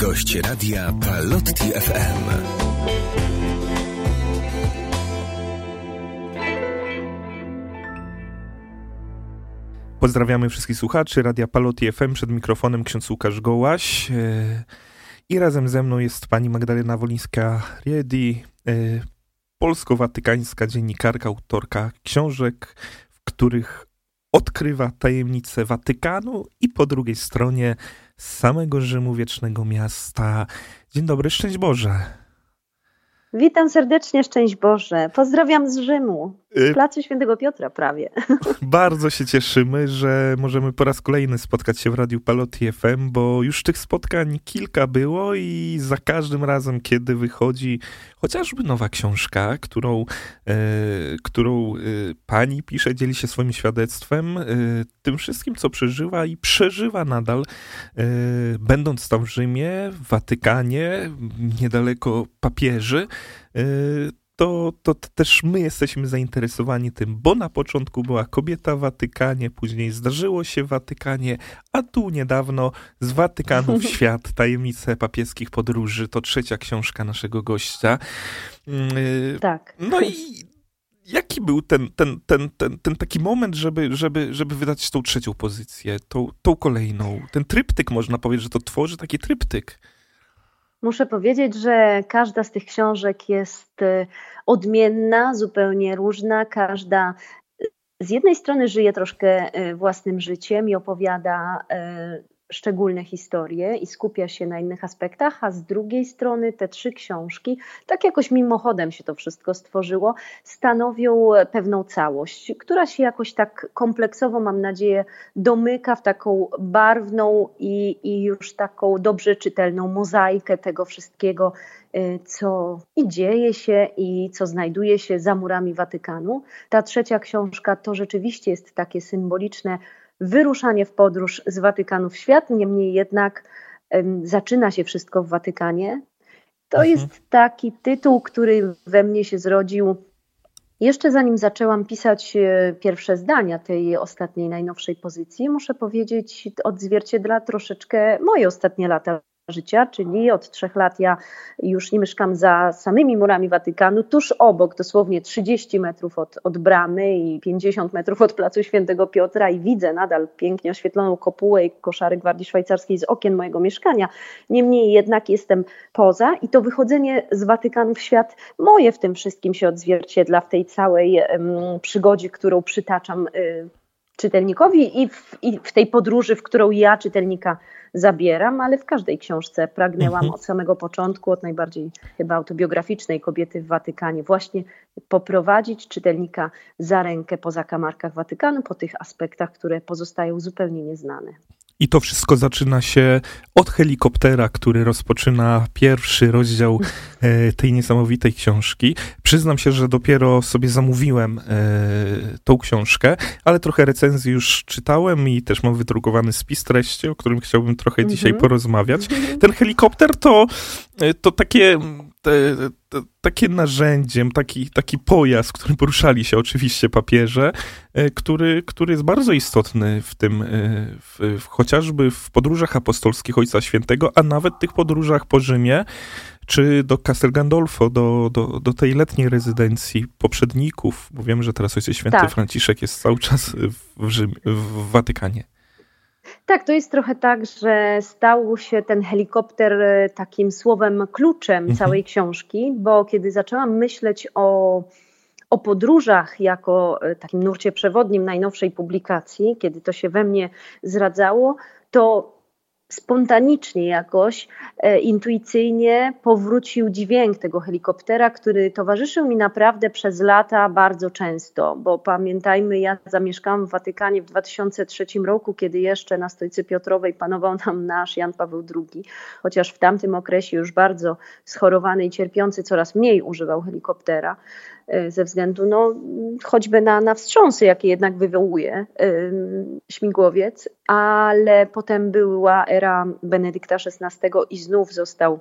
Gość radia Palotti FM. Pozdrawiamy wszystkich słuchaczy Radia Palotti FM. Przed mikrofonem ksiądz Łukasz Gołaś. E, I razem ze mną jest pani Magdalena Wolińska-Riedi, e, polsko-watykańska dziennikarka, autorka książek, w których odkrywa tajemnice Watykanu i po drugiej stronie samego Rzymu Wiecznego Miasta. Dzień dobry, szczęść Boże. Witam serdecznie, szczęść Boże. Pozdrawiam z Rzymu, Placu Świętego Piotra prawie. Bardzo się cieszymy, że możemy po raz kolejny spotkać się w Radiu Palotti FM, bo już tych spotkań kilka było i za każdym razem, kiedy wychodzi chociażby nowa książka, którą, e, którą e, pani pisze, dzieli się swoim świadectwem, e, tym wszystkim, co przeżywa i przeżywa nadal, e, będąc tam w Rzymie, w Watykanie, niedaleko papieży, to, to też my jesteśmy zainteresowani tym, bo na początku była kobieta w Watykanie, później zdarzyło się w Watykanie, a tu niedawno z Watykanu w świat tajemnice papieskich podróży. To trzecia książka naszego gościa. Mm, y, tak. No i jaki był ten, ten, ten, ten, ten taki moment, żeby, żeby, żeby wydać tą trzecią pozycję, tą, tą kolejną? Ten tryptyk, można powiedzieć, że to tworzy taki tryptyk. Muszę powiedzieć, że każda z tych książek jest y, odmienna, zupełnie różna. Każda y, z jednej strony żyje troszkę y, własnym życiem i opowiada szczególne historie i skupia się na innych aspektach, a z drugiej strony te trzy książki, tak jakoś mimochodem się to wszystko stworzyło, stanowią pewną całość, która się jakoś tak kompleksowo, mam nadzieję, domyka w taką barwną i, i już taką dobrze czytelną mozaikę tego wszystkiego, y, co i dzieje się i co znajduje się za murami Watykanu. Ta trzecia książka to rzeczywiście jest takie symboliczne wyruszanie w podróż z Watykanu w świat, niemniej jednak zaczyna się wszystko w Watykanie. To mhm. jest taki tytuł, który we mnie się zrodził jeszcze zanim zaczęłam pisać e, pierwsze zdania tej ostatniej, najnowszej pozycji. Muszę powiedzieć, odzwierciedla troszeczkę moje ostatnie lata życia, czyli od trzech lat ja już nie mieszkam za samymi murami Watykanu, tuż obok, dosłownie 30 metrów od, od bramy i 50 metrów od Placu Świętego Piotra i widzę nadal pięknie oświetloną kopułę i koszary Gwardii Szwajcarskiej z okien mojego mieszkania. Niemniej jednak jestem poza i to wychodzenie z Watykanu w świat moje w tym wszystkim się odzwierciedla w tej całej um, przygodzie, którą przytaczam y, czytelnikowi i w, i w tej podróży, w którą ja czytelnika zabieram, ale w każdej książce pragnęłam mhm. od samego początku, od najbardziej chyba autobiograficznej kobiety w Watykanie, właśnie poprowadzić czytelnika za rękę po zakamarkach Watykanu, po tych aspektach, które pozostają zupełnie nieznane. I to wszystko zaczyna się od helikoptera, który rozpoczyna pierwszy rozdział e, tej niesamowitej książki. Przyznam się, że dopiero sobie zamówiłem e, tą książkę, ale trochę recenzji już czytałem i też mam wydrukowany spis treści, o którym chciałbym trochę mm -hmm. dzisiaj porozmawiać. Ten helikopter to, to takie te, te, takie narzędziem, taki, taki pojazd, którym poruszali się oczywiście papieże, e, który, który jest bardzo istotny w tym, e, w, w, chociażby w podróżach apostolskich Ojca Świętego, a nawet tych podróżach po Rzymie, czy do Castel Gandolfo, do, do, do tej letniej rezydencji poprzedników, bo wiem, że teraz Ojciec Święty tak. Franciszek jest cały czas w, Rzymie, w Watykanie. Tak, to jest trochę tak, że stał się ten helikopter e, takim słowem kluczem mhm. całej książki, bo kiedy zaczęłam myśleć o, o podróżach jako e, takim nurcie przewodnim najnowszej publikacji, kiedy to się we mnie zradzało, to spontanicznie jakoś, e, intuicyjnie powrócił dźwięk tego helikoptera, który towarzyszył mi naprawdę przez lata bardzo często, bo pamiętajmy, ja zamieszkałam w Watykanie w 2003 roku, kiedy jeszcze na Stolicy Piotrowej panował tam nasz Jan Paweł II, chociaż w tamtym okresie już bardzo schorowany i cierpiący coraz mniej używał helikoptera. Y, ze względu no, choćby na, na wstrząsy, jakie jednak wywołuje śmigłowiec, ale potem była era Benedykta XVI i znów został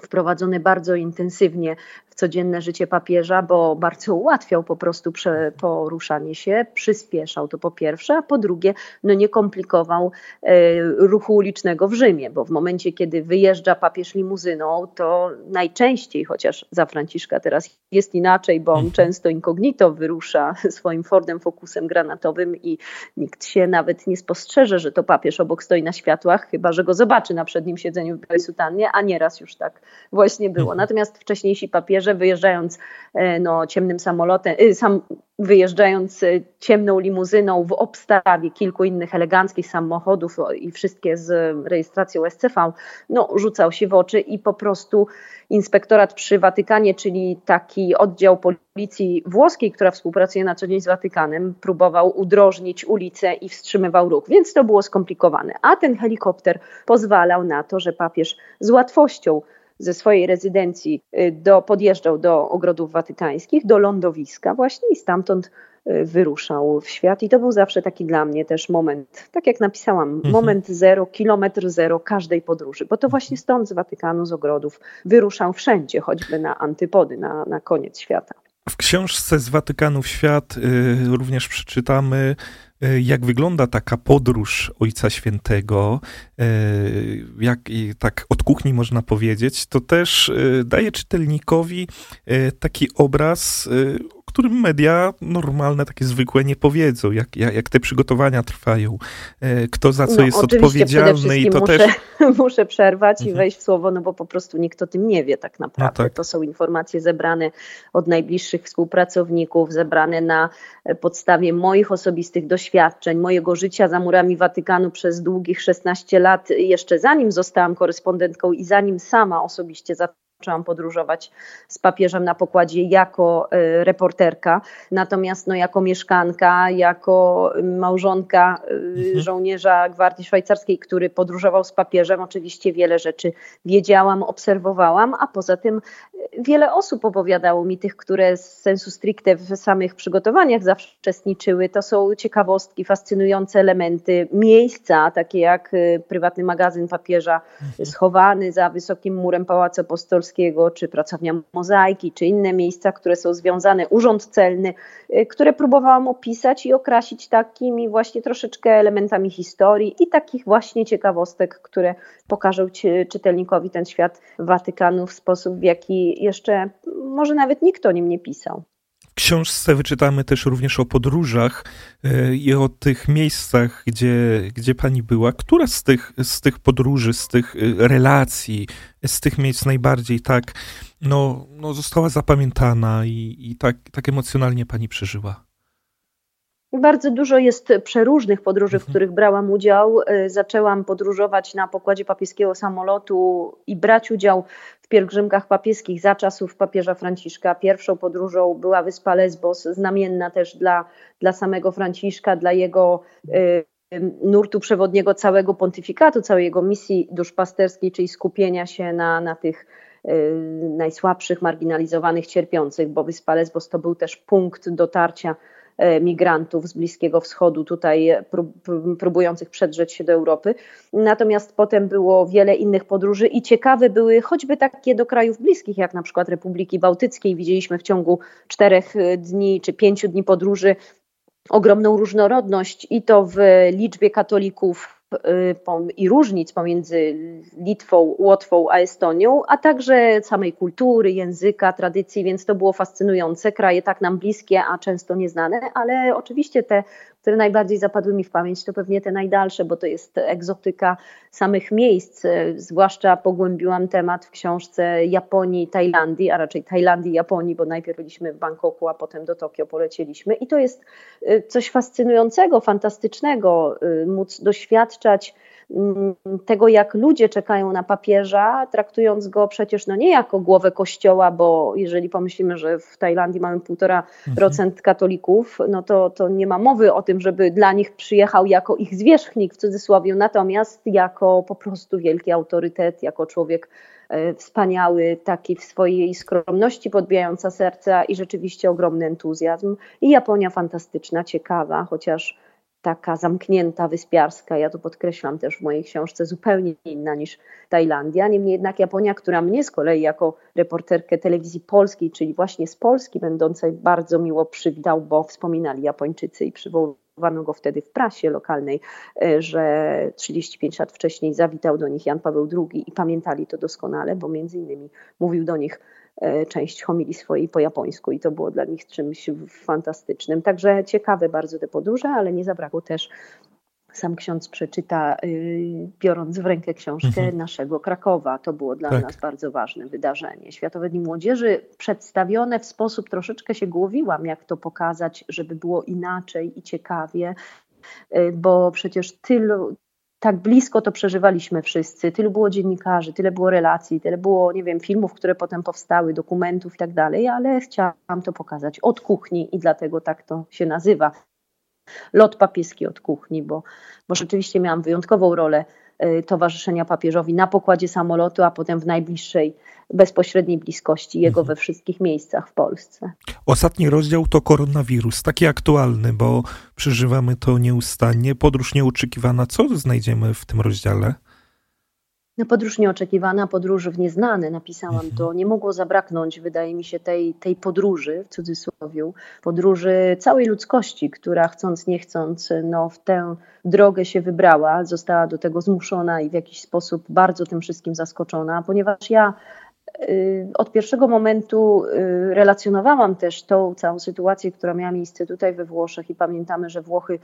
wprowadzony bardzo intensywnie w codzienne życie papieża, bo bardzo ułatwiał po prostu poruszanie się, przyspieszał to po pierwsze, a po drugie no nie komplikował e, ruchu ulicznego w Rzymie, bo w momencie, kiedy wyjeżdża papież limuzyną, to najczęściej, chociaż za Franciszka teraz jest inaczej, bo on mhm. często incognito wyrusza swoim Fordem Focusem granatowym i nikt się nawet nie spostrzeże, że to papież obok stoi na światłach, chyba że go zobaczy na przednim siedzeniu w białej sutannie, a nieraz już tak właśnie było. Mhm. Natomiast wcześniejsi papieże wyjeżdżając e, no, ciemnym samolotem, y, sam, wyjeżdżając e, ciemną limuzyną w obstawie kilku innych eleganckich samochodów i wszystkie z rejestracją SCV, no, rzucał się w oczy i po prostu inspektorat przy Watykanie, czyli taki oddział policji włoskiej, która współpracuje na co dzień z Watykanem, próbował udrożnić ulicę i wstrzymywał ruch, więc to było skomplikowane. A ten helikopter pozwalał na to, że papież z łatwością ze swojej rezydencji y, do, podjeżdżał do ogrodów watykańskich, do lądowiska właśnie i stamtąd y, wyruszał w świat. I to był zawsze taki dla mnie też moment, tak jak napisałam, mhm. moment zero, kilometr zero każdej podróży, bo to właśnie stąd z Watykanu, z ogrodów wyruszał wszędzie, choćby na antypody, na, na koniec świata. W książce z Watykanu w świat y, również przeczytamy jak wygląda taka podróż Ojca Świętego, e, jak tak od kuchni można powiedzieć, to też e, daje czytelnikowi taki obraz, którym media normalne, takie zwykłe nie powiedzą, jak, jak, jak te przygotowania trwają, e, kto za co no, jest odpowiedzialny i to muszę, też... muszę przerwać mhm. i wejść w słowo, no bo po prostu nikt o tym nie wie tak naprawdę. No tak. To są informacje zebrane od najbliższych współpracowników, zebrane na podstawie moich osobistych doświadczeń, mojego życia za murami Watykanu przez długich 16 lat, jeszcze zanim zostałam korespondentką i zanim sama osobiście zaczęłam podróżować z papieżem na pokładzie jako e, reporterka, natomiast no, jako mieszkanka, jako małżonka e, mhm. żołnierza Gwardii Szwajcarskiej, który podróżował z papieżem, oczywiście wiele rzeczy wiedziałam, obserwowałam, a poza tym e, wiele osób opowiadało mi tych, które z sensu stricte w samych przygotowaniach zawsze uczestniczyły. To są ciekawostki, fascynujące elementy, miejsca, takie jak prywatny magazyn papieża mhm. schowany za wysokim murem Pałacu Apostolskiego, czy pracownia mozaiki, czy inne miejsca, które są związane, urząd celny, y, które próbowałam opisać i okrasić takimi właśnie troszeczkę elementami historii i takich właśnie ciekawostek, które pokażą czytelnikowi ten świat Watykanu w sposób, w jaki jeszcze może nawet nikt o nim nie pisał. W książce wyczytamy też również o podróżach e, i o tych miejscach, gdzie, gdzie pani była. Która z tych, z tych podróży, z tych e, relacji, z tych miejsc najbardziej tak no, no została zapamiętana i, i tak, tak emocjonalnie pani przeżyła? Bardzo dużo jest przeróżnych podróży, w mhm. których brałam udział. E, zaczęłam podróżować na pokładzie papieskiego samolotu i brać udział pielgrzymkach papieskich za czasów papieża Franciszka. Pierwszą podróżą była wyspa Lesbos, znamienna też dla, dla samego Franciszka, dla jego y, nurtu przewodniego całego pontyfikatu, całej jego misji duszpasterskiej, czyli skupienia się na, na tych y, najsłabszych, marginalizowanych, cierpiących, bo wyspa Lesbos to był też punkt dotarcia migrantów z Bliskiego Wschodu, tutaj próbujących przedrzeć się do Europy. Natomiast potem było wiele innych podróży i ciekawe były choćby takie do krajów bliskich, jak na przykład Republiki Bałtyckiej. Widzieliśmy w ciągu czterech dni czy pięciu dni podróży ogromną różnorodność i to w liczbie katolików i różnic pomiędzy Litwą, Łotwą a Estonią, a także samej kultury, języka, tradycji, więc to było fascynujące. Kraje tak nam bliskie, a często nieznane, ale oczywiście te które najbardziej zapadły mi w pamięć, to pewnie te najdalsze, bo to jest egzotyka samych miejsc. Zwłaszcza pogłębiłam temat w książce Japonii Tajlandii, a raczej Tajlandii Japonii, bo najpierw byliśmy w Bangkoku, a potem do Tokio polecieliśmy. I to jest y, coś fascynującego, fantastycznego, y, móc doświadczać tego, jak ludzie czekają na papieża, traktując go przecież no nie jako głowę kościoła, bo jeżeli pomyślimy, że w Tajlandii mamy 1,5% mhm. katolików, no to, to nie ma mowy o tym, żeby dla nich przyjechał jako ich zwierzchnik w cudzysłowie, natomiast jako po prostu wielki autorytet, jako człowiek e, wspaniały, taki w swojej skromności podbijająca serca i rzeczywiście ogromny entuzjazm. I Japonia fantastyczna, ciekawa, chociaż taka zamknięta, wyspiarska. Ja to podkreślam też w mojej książce, zupełnie inna niż Tajlandia. Niemniej jednak Japonia, która mnie z kolei jako reporterkę telewizji polskiej, czyli właśnie z Polski będącej, bardzo miło przywitał, bo wspominali Japończycy i przywoływano go wtedy w prasie lokalnej, e, że 35 lat wcześniej zawitał do nich Jan Paweł II i pamiętali to doskonale, bo między innymi mówił do nich E, część homilii swojej po japońsku i to było dla nich czymś fantastycznym. Także ciekawe bardzo te podróże, ale nie zabrakło też sam ksiądz przeczyta, y, biorąc w rękę książkę mhm. naszego Krakowa. To było dla tak. nas bardzo ważne wydarzenie. Światowe Dni Młodzieży przedstawione w sposób troszeczkę się głowiłam, jak to pokazać, żeby było inaczej i ciekawie, y, bo przecież tylu, tak blisko to przeżywaliśmy wszyscy. Tylu było dziennikarzy, tyle było relacji, tyle było, nie wiem, filmów, które potem powstały, dokumentów i tak dalej, ale chciałam to pokazać od kuchni i dlatego tak to się nazywa. Lot papieski od kuchni, bo, bo rzeczywiście miałam wyjątkową rolę y, towarzyszenia papieżowi na pokładzie samolotu, a potem w najbliższej bezpośredniej bliskości jego mhm. we wszystkich miejscach w Polsce. Ostatni rozdział to koronawirus, taki aktualny, bo przeżywamy to nieustannie. Podróż nieoczekiwana. Co znajdziemy w tym rozdziale? No, podróż nieoczekiwana, podróż w nieznane, napisałam mhm. to. Nie mogło zabraknąć, wydaje mi się, tej, tej podróży, w cudzysłowie, podróży całej ludzkości, która chcąc, nie chcąc, no, w tę drogę się wybrała, została do tego zmuszona i w jakiś sposób bardzo tym wszystkim zaskoczona, ponieważ ja Y, od pierwszego momentu y, relacjonowałam też tą całą sytuację, która miała miejsce tutaj we Włoszech i pamiętamy, że Włochy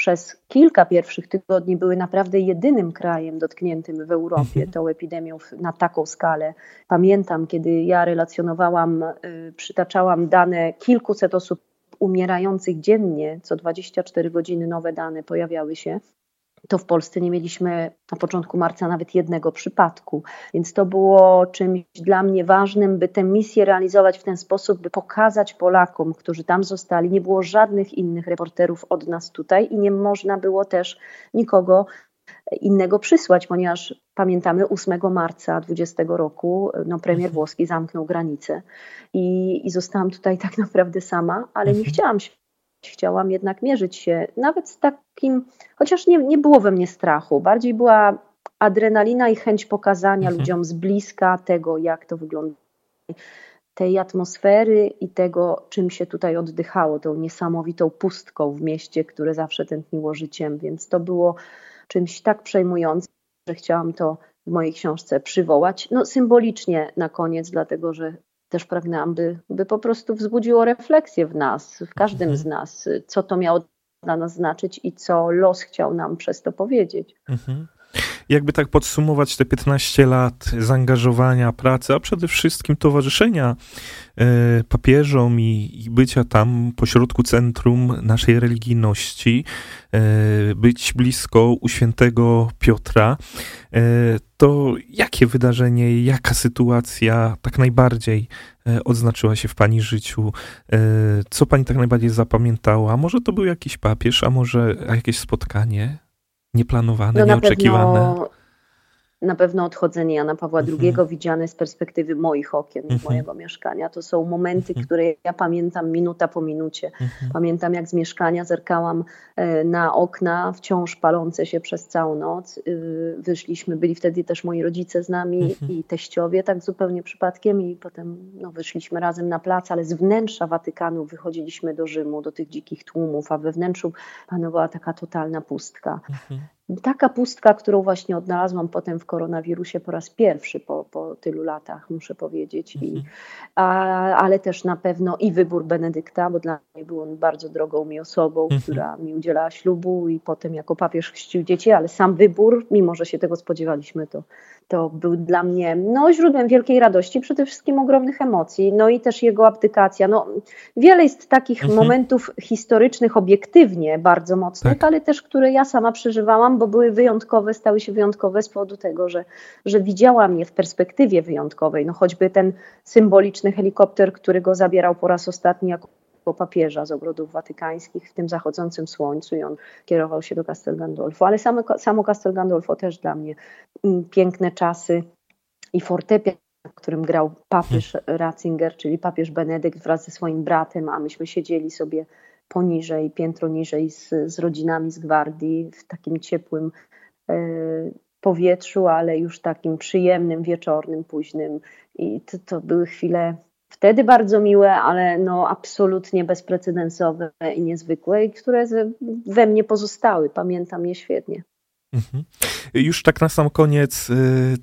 przez kilka pierwszych tygodni były naprawdę jedynym krajem dotkniętym w Europie mhm. tą epidemią na taką skalę. Pamiętam, kiedy ja relacjonowałam, y, przytaczałam dane kilkuset osób umierających dziennie, co 24 godziny nowe dane pojawiały się to w Polsce nie mieliśmy na początku marca nawet jednego przypadku. Więc to było czymś dla mnie ważnym, by tę misję realizować w ten sposób, by pokazać Polakom, którzy tam zostali. Nie było żadnych innych reporterów od nas tutaj i nie można było też nikogo innego przysłać, ponieważ pamiętamy 8 marca 20 roku no, premier mhm. włoski zamknął granice i, i zostałam tutaj tak naprawdę sama, ale nie mhm. chciałam się Chciałam jednak mierzyć się nawet z takim, chociaż nie, nie było we mnie strachu, bardziej była adrenalina i chęć pokazania mhm. ludziom z bliska tego, jak to wygląda. Tej atmosfery i tego, czym się tutaj oddychało, tą niesamowitą pustką w mieście, które zawsze tętniło życiem, więc to było czymś tak przejmującym, że chciałam to w mojej książce przywołać. No symbolicznie na koniec, dlatego że też pragnęłam, by, by po prostu wzbudziło refleksję w nas, w każdym mhm. z nas, co to miało dla nas znaczyć i co los chciał nam przez to powiedzieć. Mhm. Jakby tak podsumować te 15 lat zaangażowania, pracy, a przede wszystkim towarzyszenia e, papieżom i, i bycia tam pośrodku centrum naszej religijności, e, być blisko u świętego Piotra, e, to jakie wydarzenie, jaka sytuacja tak najbardziej odznaczyła się w Pani życiu? Co Pani tak najbardziej zapamiętała? Może to był jakiś papież, a może jakieś spotkanie? Nieplanowane, no nieoczekiwane. Pewno, na pewno odchodzenie Jana Pawła II mhm. widziane z perspektywy moich okien, mhm. mojego mieszkania. To są momenty, mhm. które ja pamiętam minuta po minucie. Mhm. Pamiętam, jak z mieszkania zerkałam e, na okna, wciąż palące się przez całą noc. Y, wyszliśmy, byli wtedy też moi rodzice z nami mhm. i teściowie, tak zupełnie przypadkiem, i potem no, wyszliśmy razem na plac, ale z wnętrza Watykanu wychodziliśmy do Rzymu, do tych dzikich tłumów, a we wnętrzu panowała taka totalna pustka. Taka pustka, którą właśnie odnalazłam potem w koronawirusie po raz pierwszy po, po tylu latach, muszę powiedzieć. I, mhm. a, ale też na pewno i wybór Benedykta, bo dla mnie był on bardzo drogą mi osobą, mhm. która mi udzielała ślubu i potem jako papież chrzcił dzieci, ale sam wybór, mimo że się tego spodziewaliśmy, to, to był dla mnie no, źródłem wielkiej radości, przede wszystkim ogromnych emocji. No i też jego abdykacja. No, wiele jest takich mhm. momentów historycznych, obiektywnie bardzo mocnych, tak. ale też które ja sama przeżywałam, bo były wyjątkowe, stały się wyjątkowe z powodu tego, że, że widziałam je w perspektywie wyjątkowej. No choćby ten symboliczny helikopter, który go zabierał po raz ostatni jako papieża z ogrodów watykańskich w tym zachodzącym słońcu i on kierował się do Castel Gandolfo. Ale samo, samo Castel Gandolfo też dla mnie mm, piękne czasy i fortepian którym grał papież Ratzinger, czyli papież Benedykt wraz ze swoim bratem, a myśmy siedzieli sobie poniżej, piętro niżej z, z rodzinami z gwardii, w takim ciepłym e, powietrzu, ale już takim przyjemnym, wieczornym, późnym. I to, to były chwile wtedy bardzo miłe, ale no absolutnie bezprecedensowe i niezwykłe, i które we mnie pozostały. Pamiętam je świetnie. Mhm. Już tak na sam koniec y,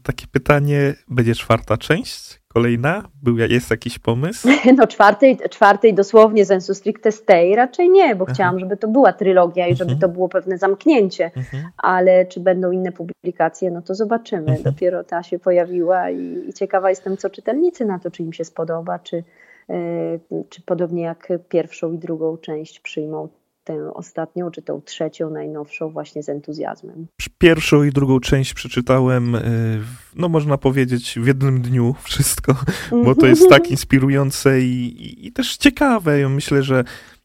takie pytanie, będzie czwarta część? Kolejna? Był, jest jakiś pomysł? No czwartej, czwartej dosłownie sensu stricte stay raczej nie, bo Aha. chciałam, żeby to była trylogia i żeby mhm. to było pewne zamknięcie, mhm. ale czy będą inne publikacje, no to zobaczymy. Mhm. Dopiero ta się pojawiła i, i, ciekawa jestem, co czytelnicy na to, czy im się spodoba, czy, yy, czy podobnie jak pierwszą i drugą część przyjmą tę ostatnią, czy tą trzecią, najnowszą właśnie z entuzjazmem. Pierwszą i drugą część przeczytałem, y, no można powiedzieć, w jednym dniu wszystko, bo to jest tak inspirujące i, i, i też ciekawe. Ja myślę, że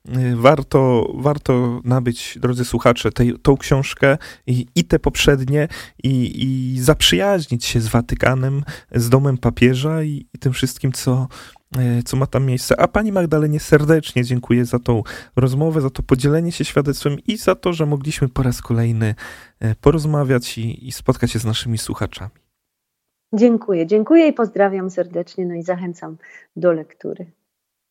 y, warto, warto nabyć, drodzy słuchacze, tej, tą książkę i, i te poprzednie i, i zaprzyjaźnić się z Watykanem, z domem papieża i, i tym wszystkim, co, co ma tam miejsce. A pani Magdalenie serdecznie dziękuję za tą rozmowę, za to podzielenie się świadectwem i za to, że mogliśmy po raz kolejny e, porozmawiać i, i spotkać się z naszymi słuchaczami. Dziękuję, dziękuję i pozdrawiam serdecznie, no i zachęcam do lektury.